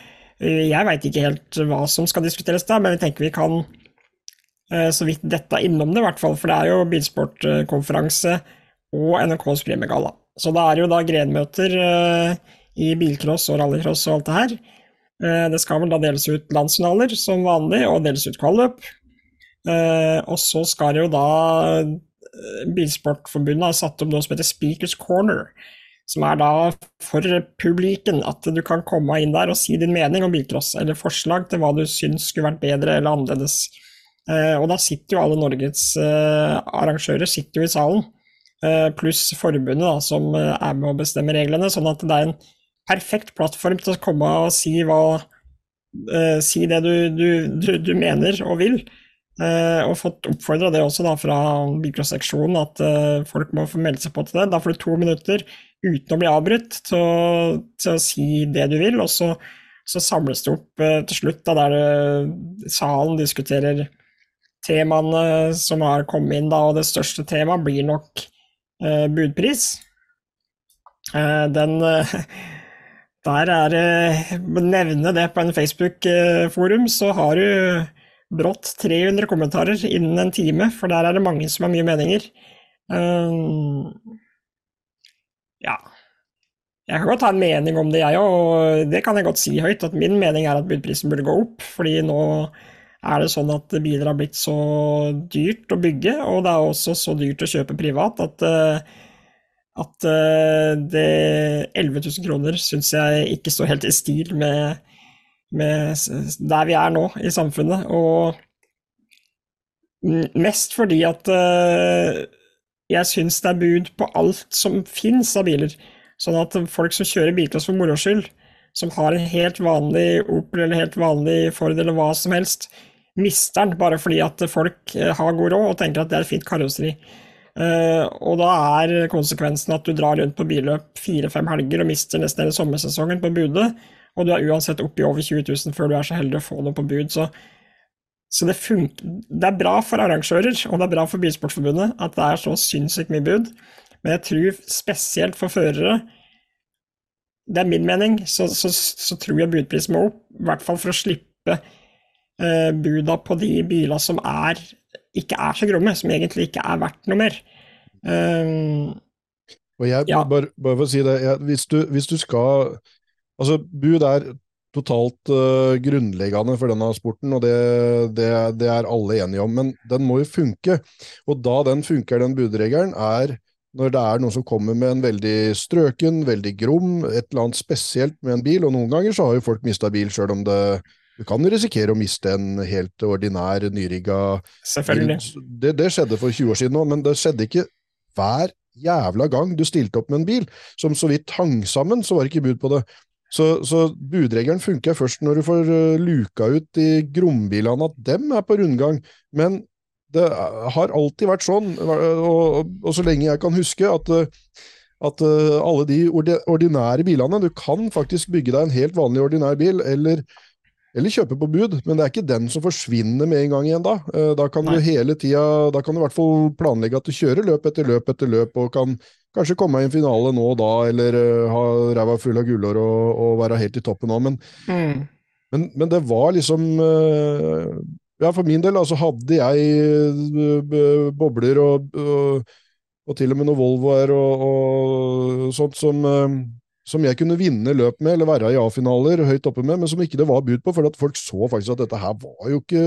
eh, jeg veit ikke helt hva som skal diskuteres da, men jeg tenker vi kan eh, så vidt dette innom det, i hvert fall. For det er jo bilsportkonferanse og NRKs premiegalla. Så det er jo da grenmøter eh, i bilcross og rallycross og alt det her. Eh, Det skal vel da deles ut landsfinaler som vanlig, og deles ut kvalløp. Eh, Og så skal jo da eh, Bilsportforbundet ha satt opp noe som heter Speakers Corner. Som er da for publiken, at du kan komme inn der og si din mening om bilcross, eller forslag til hva du syns skulle vært bedre eller annerledes. Eh, Og da sitter jo alle Norges eh, arrangører sitter jo i salen, eh, pluss forbundet da, som er med å bestemme reglene, sånn at det er en perfekt plattform til å komme og si hva Si det du, du, du, du mener og vil. Og fått oppfordra det også da fra bilcross-seksjonen, at folk må få melde seg på til det. Da får du to minutter uten å bli avbrutt til å, til å si det du vil, og så, så samles det opp til slutt, da, der salen diskuterer temaene som har kommet inn, da, og det største temaet blir nok eh, budpris. Eh, den Der er det Nevne det på en Facebook-forum, så har du brått 300 kommentarer innen en time, for der er det mange som har mye meninger. Um, ja. Jeg kan godt ha en mening om det, jeg òg, og det kan jeg godt si høyt, at min mening er at budprisen burde gå opp, fordi nå er det sånn at biler har blitt så dyrt å bygge, og det er også så dyrt å kjøpe privat at, eh, at eh, det 11 000 kroner syns jeg ikke står helt i stil med, med der vi er nå i samfunnet. Og mest fordi at eh, jeg syns det er bud på alt som fins av biler. Sånn at folk som kjører bilklass for moro skyld, som har en helt vanlig Opel eller helt vanlig Ford eller hva som helst, mister den bare fordi at folk eh, har god råd og tenker at det er et fint karosseri. Eh, og da er konsekvensen at du drar rundt på billøp fire-fem helger og mister nesten hele sommersesongen på budet, og du er uansett oppe i over 20 000 før du er så heldig å få noe på bud. Så, så det, det er bra for arrangører, og det er bra for Bilsportforbundet at det er så sinnssykt mye bud. Men jeg tror spesielt for førere Det er min mening, så, så, så tror jeg budprisen må opp. I hvert fall for å slippe buda på de bilene som er, ikke er så gromme, som egentlig ikke er verdt noe mer. Um, Og jeg, Ja. bare, bare for å si det, jeg, hvis, du, hvis du skal Altså, bud er totalt uh, grunnleggende for denne sporten, og det, det, det er alle enige om, men den må jo funke. Og da den funker, den budregelen, er når det er noen som kommer med en veldig strøken, veldig grom, et eller annet spesielt med en bil, og noen ganger så har jo folk mista bil sjøl om det Du kan risikere å miste en helt ordinær, nyrigga selvfølgelig. det, det skjedde for 20 år siden nå, men det skjedde ikke hver jævla gang du stilte opp med en bil som så vidt hang sammen, så var det ikke bud på det. Så, så budregelen funker først når du får uh, luka ut de grombilene, at dem er på rundgang. Men det har alltid vært sånn, og, og, så lenge jeg kan huske, at, uh, at uh, alle de ordinære bilene Du kan faktisk bygge deg en helt vanlig ordinær bil, eller eller kjøpe på bud, men det er ikke den som forsvinner med en gang igjen da. Eh, Da kan Nei. du hele tida, da kan du i hvert fall planlegge at du kjører løp etter løp etter løp, og kan kanskje komme i en finale nå og da, eller eh, ha ræva full av gullår og, og være helt i toppen nå. Men, Mm. men, men det var liksom eh, ja, for min del altså, hadde jeg bobler og, og, og, til og med noen Volvoer og, og sånt som, som jeg kunne vinne løp med, eller være i A-finaler høyt oppe med, men som ikke det var bud på, for at folk så faktisk at dette her var jo ikke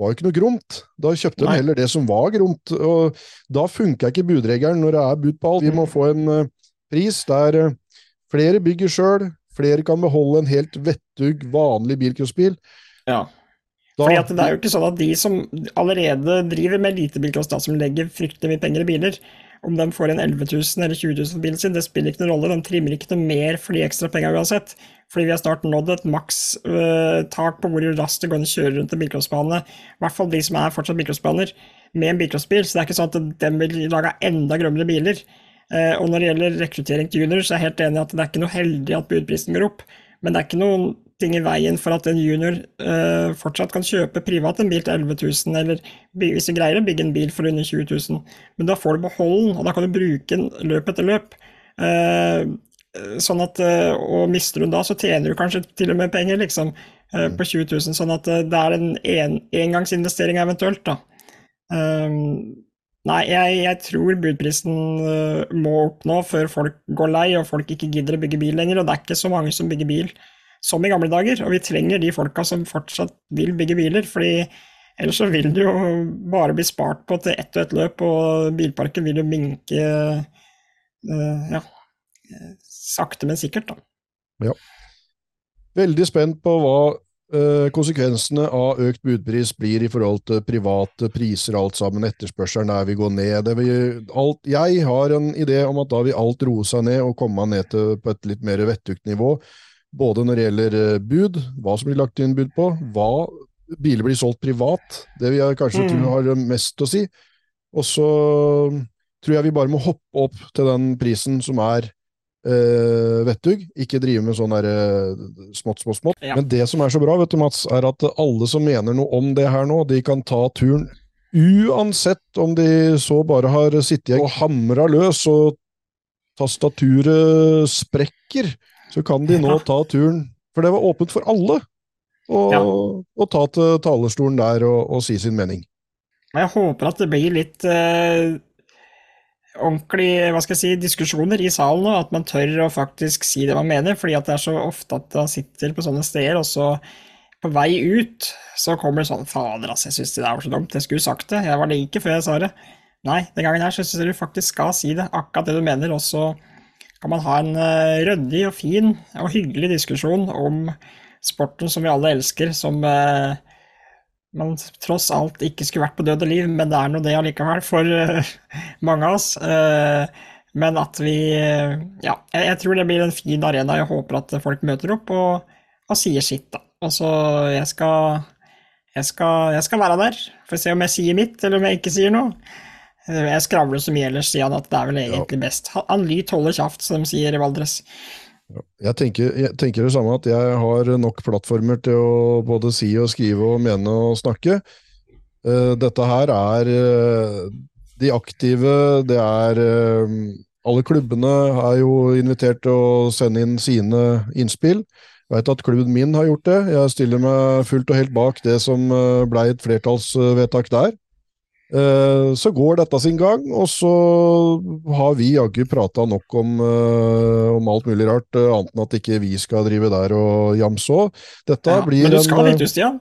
var jo ikke noe gromt. Da kjøpte de heller det som var gromt. og Da funka ikke budregelen når det er bud på alt. Vi må få en uh, pris der flere bygger sjøl, flere kan beholde en helt vettug, vanlig bilcrossbil. Ja. Da, Fordi at Det er jo ikke sånn at de som allerede driver med lite bilcross, som legger fryktelig mye penger i biler, om de får en 11 000 eller 20 000 for bilen sin, det spiller ikke noen rolle. De trimmer ikke noe mer for de ekstra penga uansett. Fordi vi har snart nådd et makstak øh, på hvor raskt det går an å kjøre rundt en bilcrossbane. I hvert fall de som er fortsatt bilcrossbaner med en bilcrossbil. Så det er ikke sånn at de vil lage enda grønnere biler. Uh, og når det gjelder rekruttering til junior, så er jeg helt enig i at det er ikke noe heldig at budprisen går opp. Men det er ikke noen ting i veien for at en junior uh, fortsatt kan kjøpe privat en bil til 11 000, eller hvis du greier å bygge en bil for under 20 000. Men da får du beholde den, og da kan du bruke den løp etter løp. Uh, sånn at, uh, og mister du den da, så tjener du kanskje til og med penger, liksom, på 20 000. Sånn at det er en, en engangsinvestering eventuelt, da. Nei, jeg, jeg, tror budprisen må opp nå før folk går lei og folk ikke gidder å bygge bil lenger. Og det er ikke så mange som bygger bil som i gamle dager. Og vi trenger de folka som fortsatt vil bygge biler, fordi ellers så vil det jo bare bli spart på til ett og ett løp, og bilparken vil jo minke uh, ja, sakte, men sikkert, da. Ja. Veldig spent på hva uh, konsekvensene av økt budpris blir i forhold til private priser alt sammen. Etterspørselen der vi gå ned. Vil, alt, jeg har en idé om at da vil alt roe seg ned og komme ned til på et litt mer vettugt nivå. Både når det gjelder eh, bud, hva som blir lagt inn bud på, hva biler blir solgt privat, det vil jeg kanskje mm. tro har mest å si. Og så tror jeg vi bare må hoppe opp til den prisen som er eh, vettug, ikke drive med sånn der, eh, smått, smått, smått. Ja. Men det som er så bra, vet du, Mats, er at alle som mener noe om det her nå, de kan ta turen uansett om de så bare har sittet og hamra løs og tastaturet sprekker så kan de nå ta turen For det var åpent for alle å, ja. ta til talerstolen der og, og, si sin mening. Jeg håper at det blir litt eh, ordentlig hva skal jeg si, diskusjoner i salen nå, at man tør å faktisk si det man mener. fordi at det er så ofte at man sitter på sånne steder, og så på vei ut så kommer det sånn Fader, altså, jeg syns det der var så dumt. Jeg skulle sagt det. Jeg var like før jeg sa det. Nei, den gangen her syns jeg du faktisk skal si det, akkurat det du mener. og så kan man ha en uh, ryddig og fin og hyggelig diskusjon om sporten som vi alle elsker, som uh, man tross alt ikke skulle vært på død og liv, men det er nå det allikevel for uh, mange av oss. men at vi Ja, jeg, tror det blir en fin arena. Jeg håper at folk møter opp og, og sier sitt, da. Altså, jeg skal, jeg skal, jeg skal være der. for å se om jeg sier mitt, eller om jeg ikke sier noe. Jeg skravler så mye ellers, sier han, at det er vel egentlig ja. best. Han lyt holder kjaft, som de sier i Valdres. Jeg tenker, jeg tenker, det samme, at jeg har nok plattformer til å både si og skrive og mene og snakke. Uh, dette her er uh, de aktive, det er uh, Alle klubbene er jo invitert til å sende inn sine innspill. Jeg vet at klubben min har gjort det. Jeg stiller meg fullt og helt bak det som ble et flertallsvedtak der. Eh, så går dette sin gang, og så har vi jaggu prata nok om, eh, om, alt mulig rart, eh, annet enn at ikke vi skal drive der og jamse òg. Dette ja, blir Men du skal dit, du, Stian?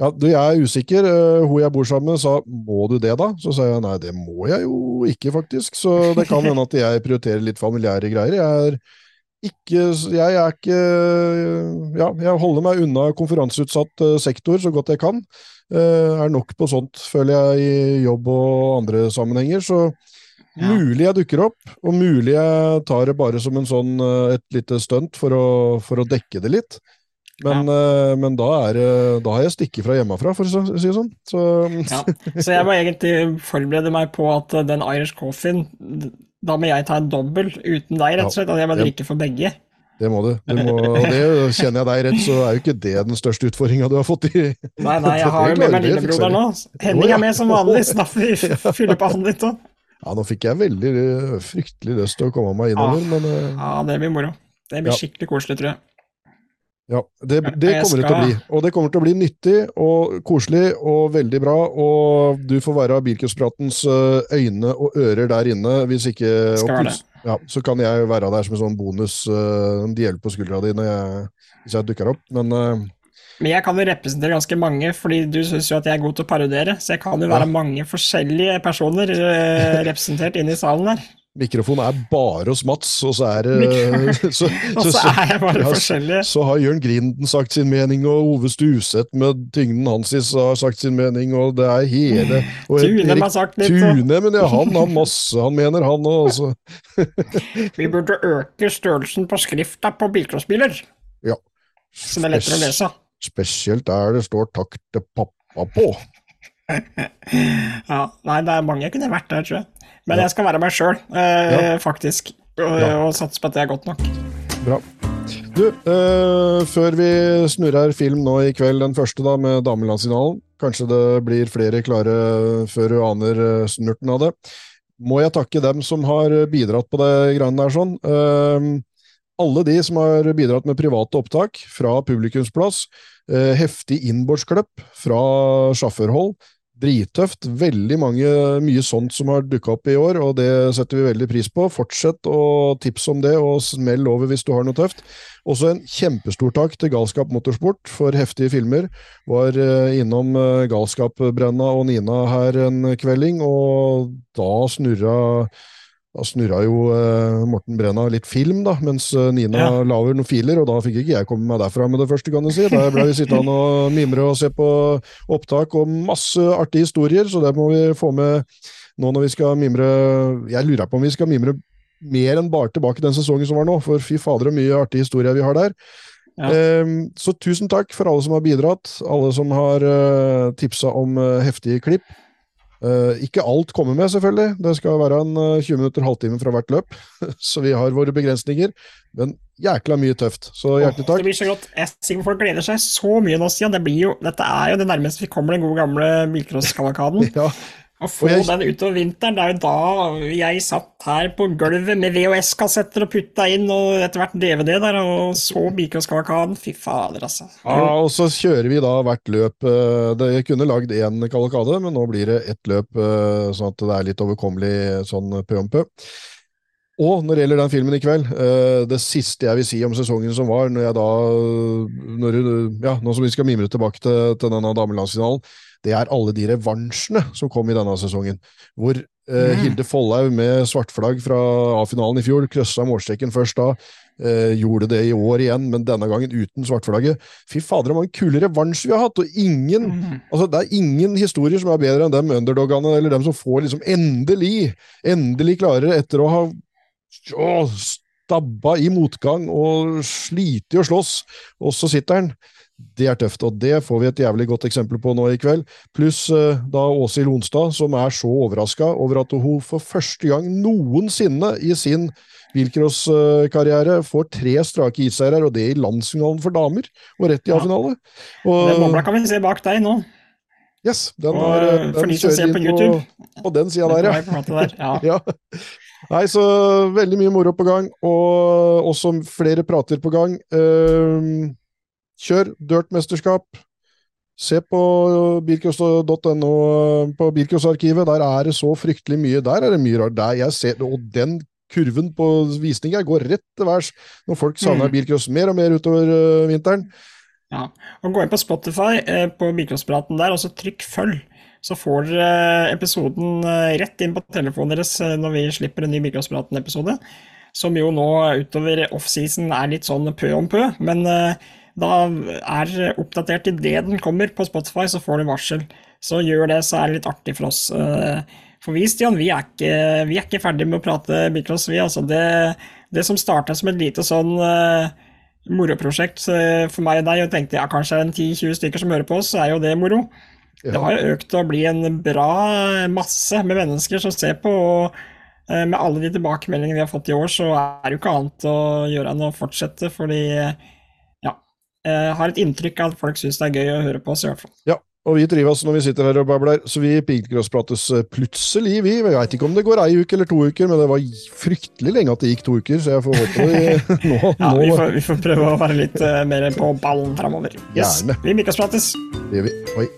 Ja, du, jeg er usikker. Hun jeg bor sammen med sa må du det, da? Så sa jeg nei, det må jeg jo ikke, faktisk. Så det kan hende at jeg prioriterer litt familiære greier. Jeg er ikke Jeg er ikke Ja, jeg holder meg unna konferanseutsatt sektor så godt jeg kan. Eh, er nok på sånt, føler jeg, i jobb og andre sammenhenger. Så ja. mulig jeg dukker opp, og mulig jeg tar det bare som en sånn, eh, et lite stunt for å, for å dekke det litt. Men, ja. men da, er, da, har jeg stikket fra hjemmefra, for å si det sånn. Så, ja. så jeg må egentlig forberede meg på at den Irish Coffeen Da må jeg ta en dobbel uten deg, rett og slett. At jeg må drikke for begge. Det må du. du må, og det kjenner jeg deg rett, så er jo ikke det den største utfordringa du har fått i Nei, nei, jeg har jo med meg lillebror nå. Henning er med som vanlig, så da får fylle på han litt òg. Ja, nå fikk jeg veldig fryktelig lyst til å komme meg innover, ja, men uh, Ja, det blir moro. Det blir ja. skikkelig koselig, tror jeg. Ja, det, det kommer det til å bli. Og det kommer til å bli nyttig og koselig og veldig bra. Og du får være Bilkuspratens øh, øyne og ører der inne. Hvis ikke plus- Ja, Så kan jeg være der som en sånn bonus, øh, en djevel på skuldra di når jeg, hvis jeg dukker opp. Men uh, Men jeg kan jo representere ganske mange, fordi du syns jo at jeg er god til å parodiere. Så jeg kan jo være Ja. mange forskjellige personer eh, representert inne i salen her. Mikrofonen er bare hos Mats, og så er det så, Og så er bare forskjellige. Så har Jørn Grinden sagt sin mening, og Ove Stuseth med tyngden hans har sagt sin mening, og det er hele og Tune Erik har sagt litt. Tune, men ja, han har masse han mener, han òg. Altså. Vi burde øke størrelsen på skrifta på bilcrossbiler, Ja. så det er lettere å lese. Spesielt der det står 'takk til pappa' på. Ja, Nei, det er mange jeg kunne vært der, tror jeg. Men jeg skal være meg sjøl, eh, faktisk. Og, Ja. og satse på at det er godt nok. Bra. Du, eh, før vi snurrer film nå i kveld, den første da, med damelandsfinalen, kanskje det blir flere klare før du aner eh, snurten av det, må jeg takke dem som har bidratt på det greiene der sånn. Eh, alle de som har bidratt med private opptak fra publikumsplass, eh, heftig innbordsklipp fra sjåførhold, drittøft. Veldig mange, mye sånt som har dukka opp i år, og det setter vi veldig pris på. Fortsett å tipse om det, og smell over hvis du har noe tøft. Også en kjempestor takk til Galskap Motorsport for heftige filmer. Var eh, innom eh, Galskap-Brenna og Nina her en kvelding, og da snurra da snurra jo eh, Morten Brenna litt film, da, mens eh, Nina Ja. la over noen filer, og da fikk ikke jeg komme meg derfra med det første, kan du si. Der ble vi sittende og mimre og se på opptak og masse artige historier, så det må vi få med nå når vi skal mimre Jeg lurer på om vi skal mimre mer enn bare tilbake den sesongen som var nå, for fy fader så mye artige historier vi har der. Ja. Ehm, så tusen takk for alle som har bidratt, alle som har uh, tipsa om eh, heftige klipp. Eh, ikke alt kommer med, selvfølgelig. Det skal være en eh, 20 minutter, halvtime fra hvert løp. så vi har våre begrensninger. Men jækla mye tøft. Så hjertelig Det takk. blir så godt. Jeg er sikker folk gleder seg så mye nå, Stian. Det blir jo, dette er jo det nærmeste vi kommer den gode gamle bilcrosskavalkaden. Ja, Å få jeg- den utover vinteren, det er jo da jeg satt her på gulvet med VHS-kassetter og putta inn, og etter hvert DVD der, og så bilcrosskavalkaden. Fy fader, altså. Ja, og så kjører vi da hvert løp. eh, Det jeg kunne lagd én kavalkade, men nå blir det ett løp, eh, sånn at det er litt overkommelig sånn pø om pø. Og når det gjelder den filmen i kveld, eh, det siste jeg vil si om sesongen som var, når jeg da når, ja, Nå som vi skal mimre tilbake til, til denne damelandsfinalen, det er alle de revansjene som kom i denne sesongen. Hvor eh, Mm. Hilde Follhaug med svartflagg fra A-finalen i fjor krøssa målstreken først da. Eh, gjorde det i år igjen, men denne gangen uten svartflagget. Fy fader, så mange kule revansjer vi har hatt! Og ingen mm. Altså, Det er ingen historier som er bedre enn dem underdogene, eller dem som får liksom endelig, endelig klarer etter å ha å, stabba i motgang og slite å slåss, og så sitter han. Det er tøft, og det får vi et jævlig godt eksempel på nå i kveld. Pluss eh, da Åshild Lonstad, som er så overraska over at hun for første gang noensinne i sin bilcrosskarriere får tre strake isseiere, og det i landsfinalen for damer, og rett i. A-finale. Den bobla kan vi se bak deg nå. yes, den Og, er, den for de som ser på YouTube. På den sida der, ja. på der. Ja. ja. Nei, så veldig mye moro på gang, og også flere prater på gang. Ehm, kjør Dirt-mesterskap. Se på bilcross.no, på Bilcrossarkivet. Der er det så fryktelig mye. Der er det mye rart. Der jeg ser, og den kurven på visninga går rett til værs når folk savner Mm. bilcross mer og mer utover uh, vinteren. Ja. Og gå inn på Spotify eh, på Bilcrosspraten der, og så trykk følg. Så får dere episoden eh, rett inn på telefonen deres eh, når vi slipper en ny Bilcrosspraten-episode. Som jo nå utover offseason er litt sånn pø om pø, men eh, da er oppdatert idet den kommer på Spotify, så får du varsel. Så gjør det, så er det litt artig for oss. Eh, For vi, Stian, vi er ikke, vi er ikke ferdig med å prate Beatles, vi. Altså det, det som starta som et lite sånn eh, moroprosjekt eh, for meg og deg, og tenkte ja, kanskje er det en 10-20 stykker som hører på oss, så er jo det moro. Det har jo økt til å bli en bra masse med mennesker som ser på, og med alle de tilbakemeldingene vi har fått i år, så er det jo ikke annet å gjøre enn å fortsette, fordi ja, jeg har et inntrykk av at folk syns det er gøy å høre på oss, i hvert fall. Ja, Og vi trives når vi sitter her og babler, så vi bilcrossprates eh, plutselig, vi. Jeg veit ikke om det går ei uke eller to uker, men det var fryktelig lenge at det gikk to uker, så jeg får håpe det nå, Ja, vi får, vi får prøve å være litt eh, mer på ballen framover. Yes, Gjerne. vi mikrosprates. Det gjør vi. Oi.